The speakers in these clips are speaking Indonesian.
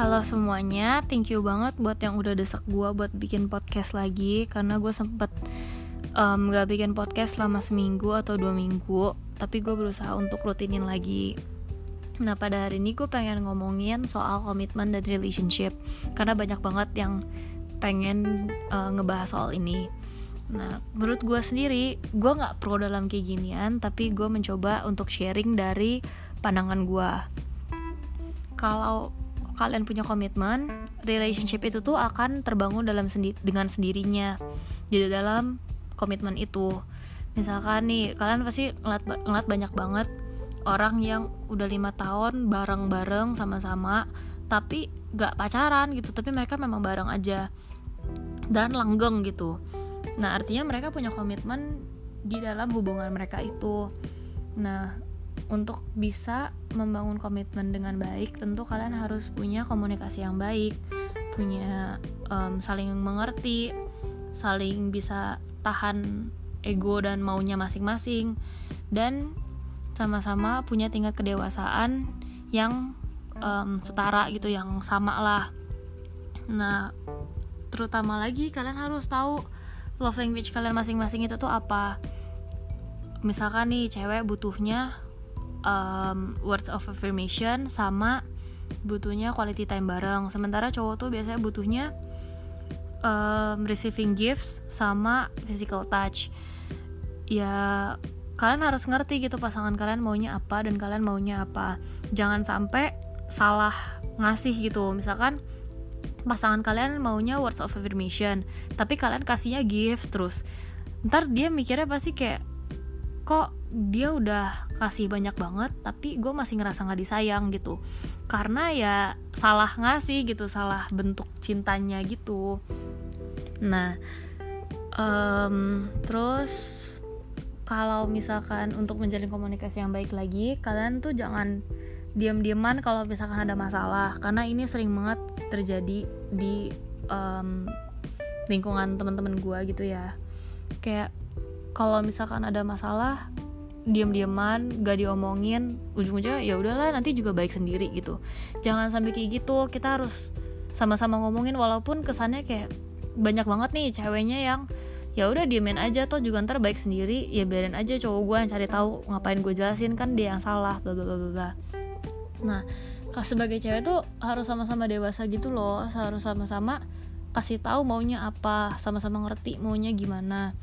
Halo semuanya, thank you banget buat yang udah desek gue buat bikin podcast lagi Karena gue sempet um, gak bikin podcast selama seminggu atau dua minggu Tapi gue berusaha untuk rutinin lagi Nah pada hari ini gue pengen ngomongin soal komitmen dan relationship Karena banyak banget yang pengen uh, ngebahas soal ini Nah, menurut gue sendiri, gue gak pro dalam kayak ginian, tapi gue mencoba untuk sharing dari pandangan gue. Kalau kalian punya komitmen, relationship itu tuh akan terbangun dalam sendi dengan sendirinya di dalam komitmen itu. Misalkan nih, kalian pasti ngeliat, ngeliat banyak banget orang yang udah lima tahun bareng-bareng sama-sama, tapi gak pacaran gitu, tapi mereka memang bareng aja dan langgeng gitu. Nah, artinya mereka punya komitmen di dalam hubungan mereka itu. Nah, untuk bisa membangun komitmen dengan baik tentu kalian harus punya komunikasi yang baik punya um, saling mengerti saling bisa tahan ego dan maunya masing-masing dan sama-sama punya tingkat kedewasaan yang um, setara gitu yang sama lah. Nah terutama lagi kalian harus tahu love language kalian masing-masing itu tuh apa. Misalkan nih cewek butuhnya um, words of affirmation sama butuhnya quality time bareng. Sementara cowok tuh biasanya butuhnya um, receiving gifts sama physical touch. Ya kalian harus ngerti gitu pasangan kalian maunya apa dan kalian maunya apa. Jangan sampai salah ngasih gitu. Misalkan pasangan kalian maunya words of affirmation tapi kalian kasihnya gifts terus. Ntar dia mikirnya pasti kayak kok dia udah kasih banyak banget tapi gue masih ngerasa nggak disayang gitu. Karena ya salah ngasih gitu salah bentuk cintanya gitu. Nah um, terus kalau misalkan untuk menjalin komunikasi yang baik lagi kalian tuh jangan diam-diaman kalau misalkan ada masalah. Karena ini sering banget terjadi di um, lingkungan teman-teman gue gitu ya. Kayak kalau misalkan ada masalah diam-diaman gak diomongin ujung-ujungnya ya udahlah nanti juga baik sendiri gitu. Jangan sampai kayak gitu kita harus sama-sama ngomongin walaupun kesannya kayak banyak banget nih ceweknya yang ya udah diemin aja toh juga ntar baik sendiri ya biarin aja cowok gue yang cari tahu ngapain gue jelasin kan dia yang salah bla bla bla bla nah sebagai cewek tuh harus sama-sama dewasa gitu loh harus sama-sama kasih tahu maunya apa sama-sama ngerti maunya gimana.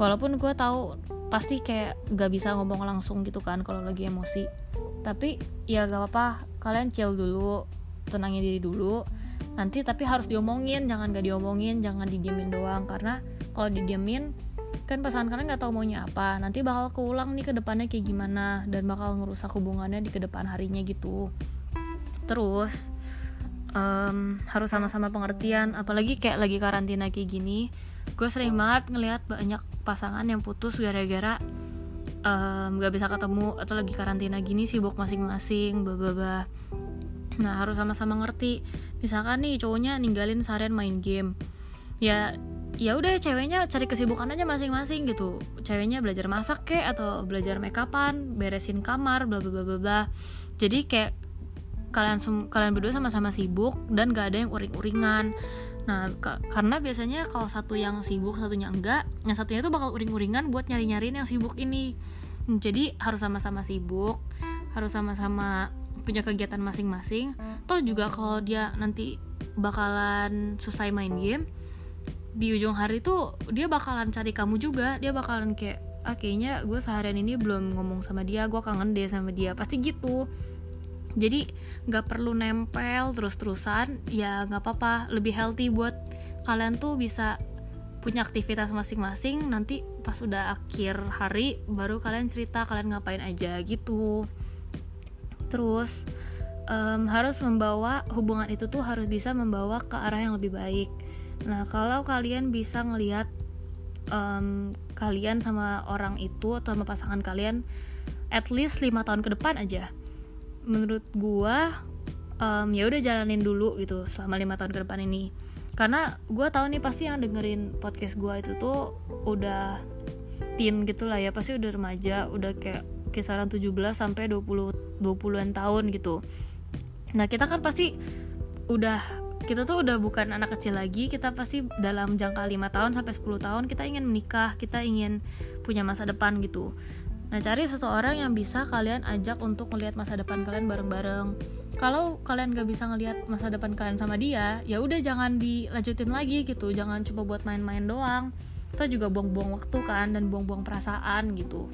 Walaupun gue tahu pasti kayak gak bisa ngomong langsung gitu kan kalau lagi emosi. Tapi ya gak apa-apa. Kalian chill dulu tenangin diri dulu. Nanti tapi harus diomongin jangan gak diomongin jangan didiemin doang. Karena kalau didiemin kan pasangan kalian nggak tahu maunya apa. Nanti bakal keulang nih ke depannya kayak gimana dan bakal ngerusak hubungannya di ke depan harinya gitu. Terus um, harus sama-sama pengertian. Apalagi kayak lagi karantina kayak gini gue sering banget ngelihat banyak pasangan yang putus gara-gara um, gak bisa ketemu atau lagi karantina gini sibuk masing-masing bla nah harus sama-sama ngerti. Misalkan nih cowoknya ninggalin seharian main game. Ya ya udah ceweknya cari kesibukan aja masing-masing gitu. Ceweknya belajar masak kek atau belajar make upan beresin kamar bla bla bla bla jadi kayak kalian kalian berdua sama-sama sibuk dan gak ada yang uring-uringan Nah, karena biasanya kalau satu yang sibuk, satunya enggak, yang satunya itu bakal uring-uringan buat nyari-nyariin yang sibuk ini. Jadi harus sama-sama sibuk, harus sama-sama punya kegiatan masing-masing. Toh juga kalau dia nanti bakalan selesai main game, di ujung hari tuh dia bakalan cari kamu juga, dia bakalan kayak ah kayaknya gue seharian ini belum ngomong sama dia, gue kangen deh sama dia, pasti gitu jadi nggak perlu nempel terus-terusan ya nggak apa-apa. Lebih healthy buat kalian tuh bisa punya aktivitas masing-masing. Nanti pas udah akhir hari baru kalian cerita kalian ngapain aja gitu. Terus um, harus membawa hubungan itu tuh harus bisa membawa ke arah yang lebih baik. Nah kalau kalian bisa ngelihat um, kalian sama orang itu atau sama pasangan kalian at least lima tahun ke depan aja menurut gua um, ya udah jalanin dulu gitu selama lima tahun ke depan ini. Karena gue tahu nih pasti yang dengerin podcast gue itu tuh udah teen gitu lah ya pasti udah remaja udah kayak kisaran 17 sampai 20 20-an tahun gitu. Nah kita kan pasti udah kita tuh udah bukan anak kecil lagi kita pasti dalam jangka lima tahun sampai 10 tahun kita ingin menikah kita ingin punya masa depan gitu nah cari seseorang yang bisa kalian ajak untuk melihat masa depan kalian bareng-bareng. Kalau kalian gak bisa ngelihat masa depan kalian sama dia ya udah jangan dilanjutin lagi gitu. Jangan coba buat main-main doang. Kita juga buang-buang waktu kan dan buang-buang perasaan gitu.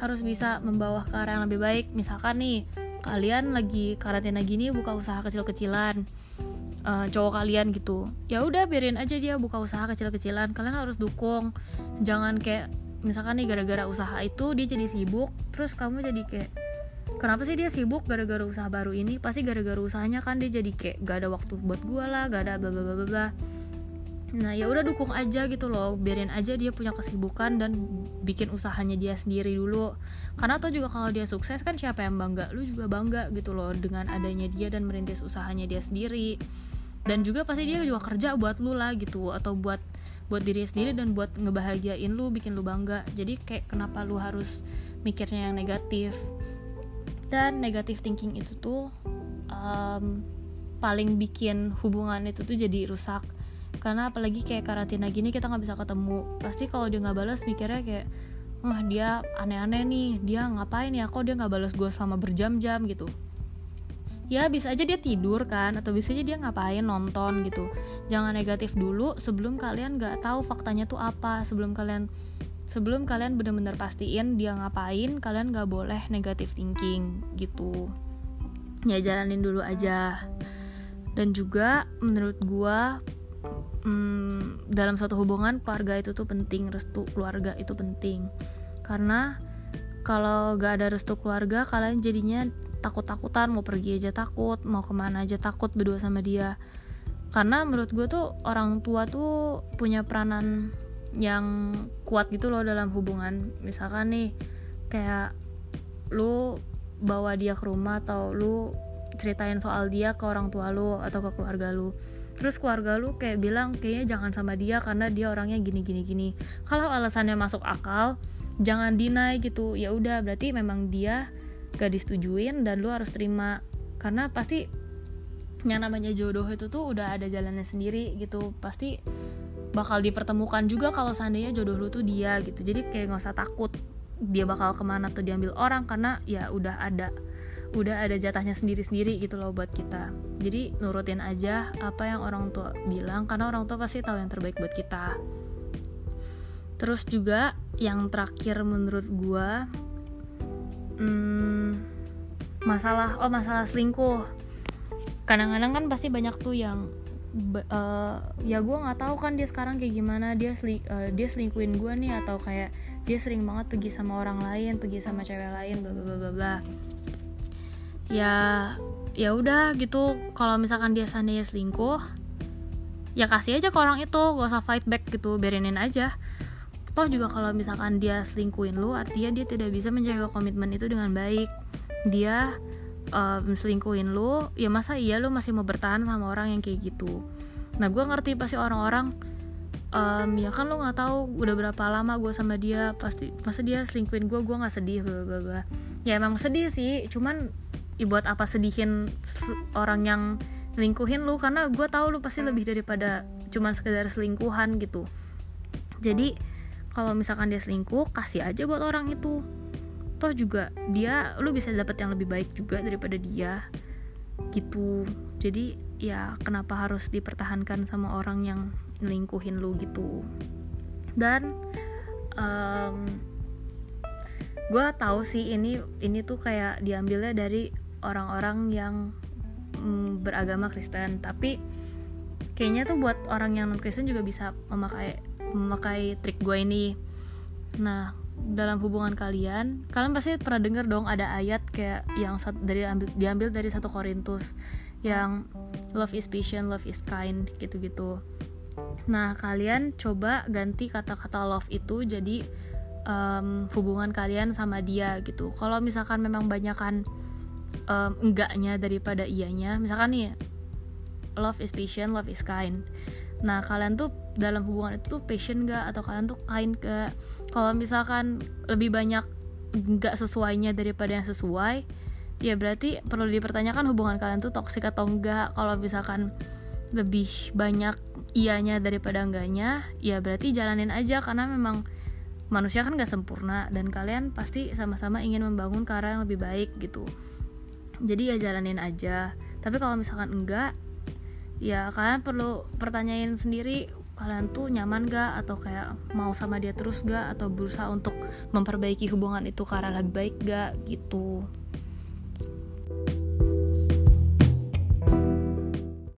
Harus bisa membawa ke arah yang lebih baik. Misalkan nih kalian lagi karantina gini buka usaha kecil-kecilan. Uh, cowok kalian gitu. Ya udah biarin aja dia buka usaha kecil-kecilan. Kalian harus dukung. Jangan kayak misalkan nih gara-gara usaha itu dia jadi sibuk terus kamu jadi kayak kenapa sih dia sibuk gara-gara usaha baru ini? Pasti gara-gara usahanya kan dia jadi kayak gak ada waktu buat gue lah gak ada bla bla bla bla nah ya udah dukung aja gitu loh biarin aja dia punya kesibukan dan bikin usahanya dia sendiri dulu. Karena tuh juga kalau dia sukses kan siapa yang bangga? Lu juga bangga gitu loh dengan adanya dia dan merintis usahanya dia sendiri. Dan juga pasti dia juga kerja buat lu lah gitu atau buat buat diri sendiri dan buat ngebahagiain lu bikin lu bangga. Jadi kayak kenapa lu harus mikirnya yang negatif? Dan negatif thinking itu tuh um, paling bikin hubungan itu tuh jadi rusak. Karena apalagi kayak karantina gini kita nggak bisa ketemu. Pasti kalau dia nggak balas mikirnya kayak wah dia aneh-aneh nih. Dia ngapain ya? Kok dia nggak balas gue selama berjam-jam gitu ya bisa aja dia tidur kan atau bisa aja dia ngapain nonton gitu. Jangan negatif dulu sebelum kalian nggak tahu faktanya tuh apa. Sebelum kalian sebelum kalian benar-benar pastiin dia ngapain kalian nggak boleh negatif thinking gitu. Ya jalanin dulu aja. Dan juga menurut gua hmm, dalam suatu hubungan keluarga itu tuh penting restu keluarga itu penting. Karena kalau gak ada restu keluarga kalian jadinya takut-takutan mau pergi aja takut mau ke mana aja takut berdua sama dia. Karena menurut gue tuh orang tua tuh punya peranan yang kuat gitu loh dalam hubungan. Misalkan nih kayak lu bawa dia ke rumah atau lu ceritain soal dia ke orang tua lu atau ke keluarga lu. Terus keluarga lu kayak bilang kayaknya jangan sama dia karena dia orangnya gini gini gini. Kalau alasannya masuk akal jangan deny gitu. Ya udah berarti memang dia gak disetujuin dan lu harus terima. Karena pasti yang namanya jodoh itu tuh udah ada jalannya sendiri gitu. Pasti bakal dipertemukan juga kalau seandainya jodoh lu tuh dia gitu. Jadi kayak nggak usah takut dia bakal ke mana tuh diambil orang karena ya udah ada udah ada jatahnya sendiri-sendiri gitu loh buat kita. Jadi nurutin aja apa yang orang tua bilang karena orang tua pasti tahu yang terbaik buat kita. Terus juga yang terakhir menurut gua hmm, masalah oh masalah selingkuh. Kadang-kadang kan pasti banyak tuh yang uh, ya gue nggak tahu kan dia sekarang kayak gimana. Dia seli, uh, dia selingkuhin gue nih atau kayak dia sering banget pergi sama orang lain pergi sama cewek lain bla bla bla bla ya ya udah gitu. Kalau misalkan dia seandainya selingkuh ya kasih aja ke orang itu. Gak usah fight back gitu biarinin aja toh juga kalau misalkan dia selingkuhin lu artinya dia tidak bisa menjaga komitmen itu dengan baik. Dia um, selingkuhin lu ya masa iya lu masih mau bertahan sama orang yang kayak gitu? Nah gue ngerti pasti orang-orang um, ya kan lu nggak tahu udah berapa lama gue sama dia pasti masa dia selingkuhin gue gue nggak sedih bla ya emang sedih sih cuman ya buat apa sedihin orang yang lingkuhin lu? Karena gue tahu lu pasti lebih daripada cuman sekedar selingkuhan gitu. Jadi kalau misalkan dia selingkuh kasih aja buat orang itu. Toh juga dia lu bisa dapat yang lebih baik juga daripada dia. Gitu. Jadi ya kenapa harus dipertahankan sama orang yang lingkuhin lu gitu. Dan um, gue tahu sih ini ini tuh kayak diambilnya dari orang-orang yang mm, beragama Kristen. Tapi kayaknya tuh buat orang yang non Kristen juga bisa memakai memakai trik gue ini. Nah dalam hubungan kalian kalian pasti pernah dengar dong ada ayat kayak yang dari ambil, diambil dari satu Korintus yang love is patient love is kind gitu-gitu. Nah kalian coba ganti kata-kata love itu jadi um, hubungan kalian sama dia gitu. Kalau misalkan memang banyakan um, enggaknya daripada iyanya misalkan nih love is patient love is kind. Nah kalian tuh dalam hubungan itu tuh patient gak atau kalian tuh kind gak kalau misalkan lebih banyak nggak sesuainya daripada yang sesuai ya berarti perlu dipertanyakan hubungan kalian tuh toksik atau enggak kalau misalkan lebih banyak ianya daripada enggaknya ya berarti jalanin aja. Karena memang manusia kan gak sempurna dan kalian pasti sama-sama ingin membangun ke arah yang lebih baik gitu. Jadi ya jalanin aja. Tapi kalau misalkan enggak ya kalian perlu pertanyain sendiri kalian tuh nyaman gak atau kayak mau sama dia terus gak atau berusaha untuk memperbaiki hubungan itu arah lebih baik gak gitu